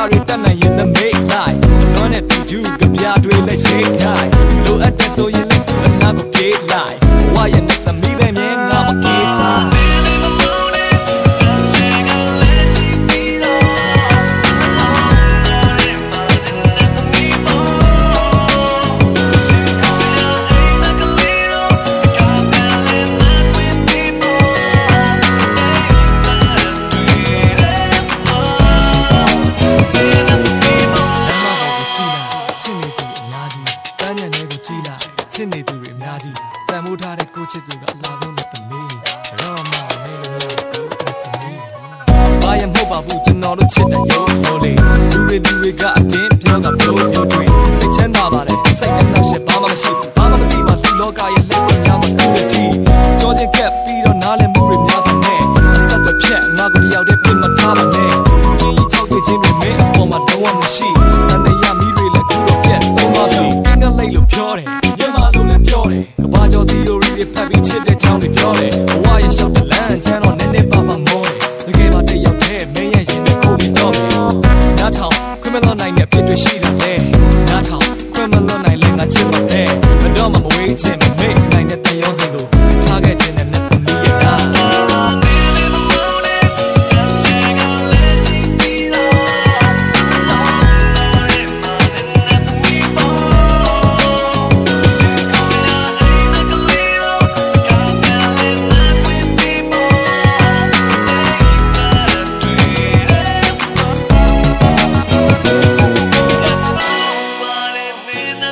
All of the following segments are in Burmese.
ahorita en ထားကြည့်တန်မိုးထားတဲ့ကိုချစ်သူကအလားဆုံးနဲ့သမီးရောမမဲလို့မျိုးကိုယ်သမီးဘာရမဟုတ်ပါဘူးကျွန်တော်တို့ချစ်တဲ့ရိုးရိုးလေးလူတွေလူတွေကအတင်းပြောတာပြောပြောတွေစိတ်ချမ်းသာပါတယ်စိတ်နဲ့နှောက်ရှက်ဘာမှမရှိဘာမှမသိပါလူလောကရဲ့လက်ဝဲကြောင့်ခုတည်းကြောချင်းကပ်ပြီးတော့နားလည်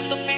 the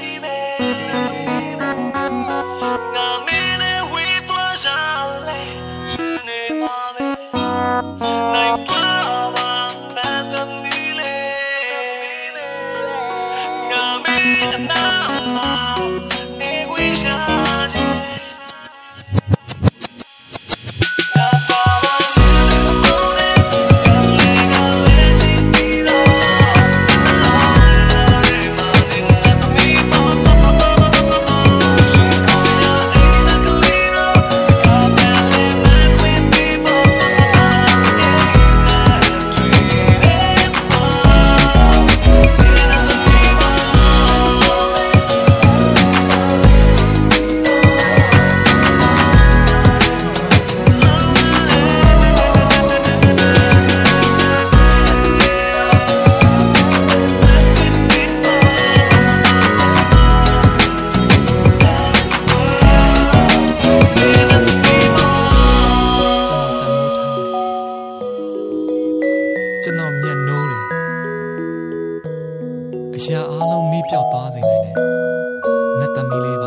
အရာအလုံးမေ့ပျောက်သွားစေနိုင်တယ်။နတ်သမီးလေး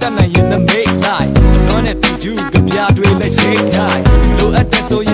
တဲ့ကိစ္စတွေတတ်နိုင်ရင်လည်း make like နွမ်းနဲ့တူတူကြပြတွေလည်းချိန်ခိုင်းလိုအပ်တဲ့ဆိုရင်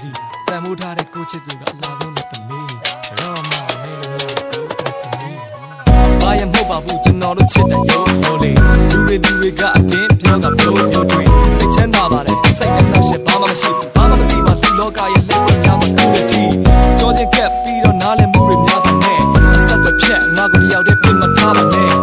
ကြီးတန်မိုးထားတဲ့ကိုချစ်သူကအလားဆုံးနဲ့သမီးတော့မှမေလို့မရဘူးကိုသမီးဘာရမဟုတ်ပါဘူးကျွန်တော်တို့ချစ်တဲ့ရုပ်လို့လေလူတွေလူတွေကအတင်းပြောကမျိုးမျိုးတွေစိတ်ချမ်းသာပါတယ်စိတ်အနှောက်ရှက်ဘာမှမရှိဘူးဘာမှမသိမှလူလောကရဲ့လက်ကိုများသော community ကြောချင်းကပ်ပြီးတော့နားလည်မှုတွေများစွာနဲ့အဆက်တစ်ဖြတ်ငါကိုတယောက်တည်းပြင်မထားပါနဲ့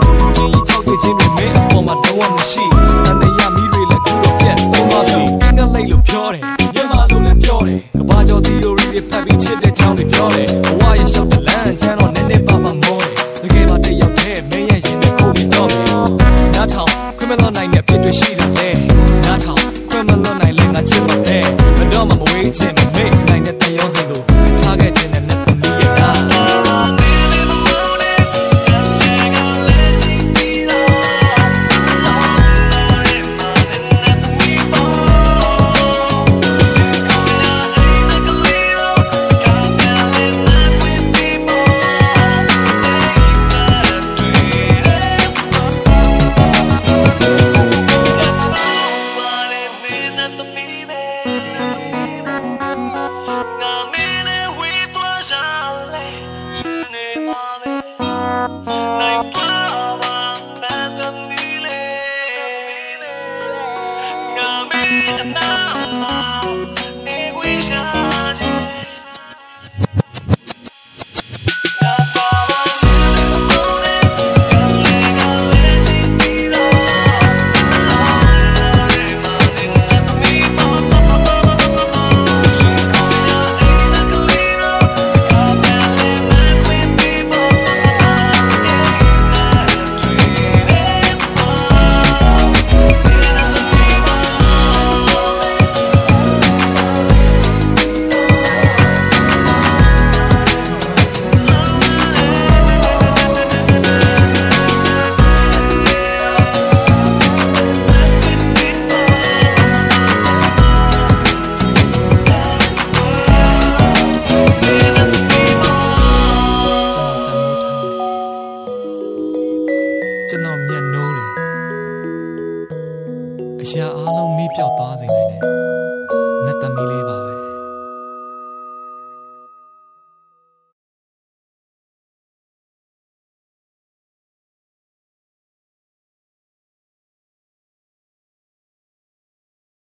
အရာအားလုံးမိပြောက်သွားစေနိုင်တယ်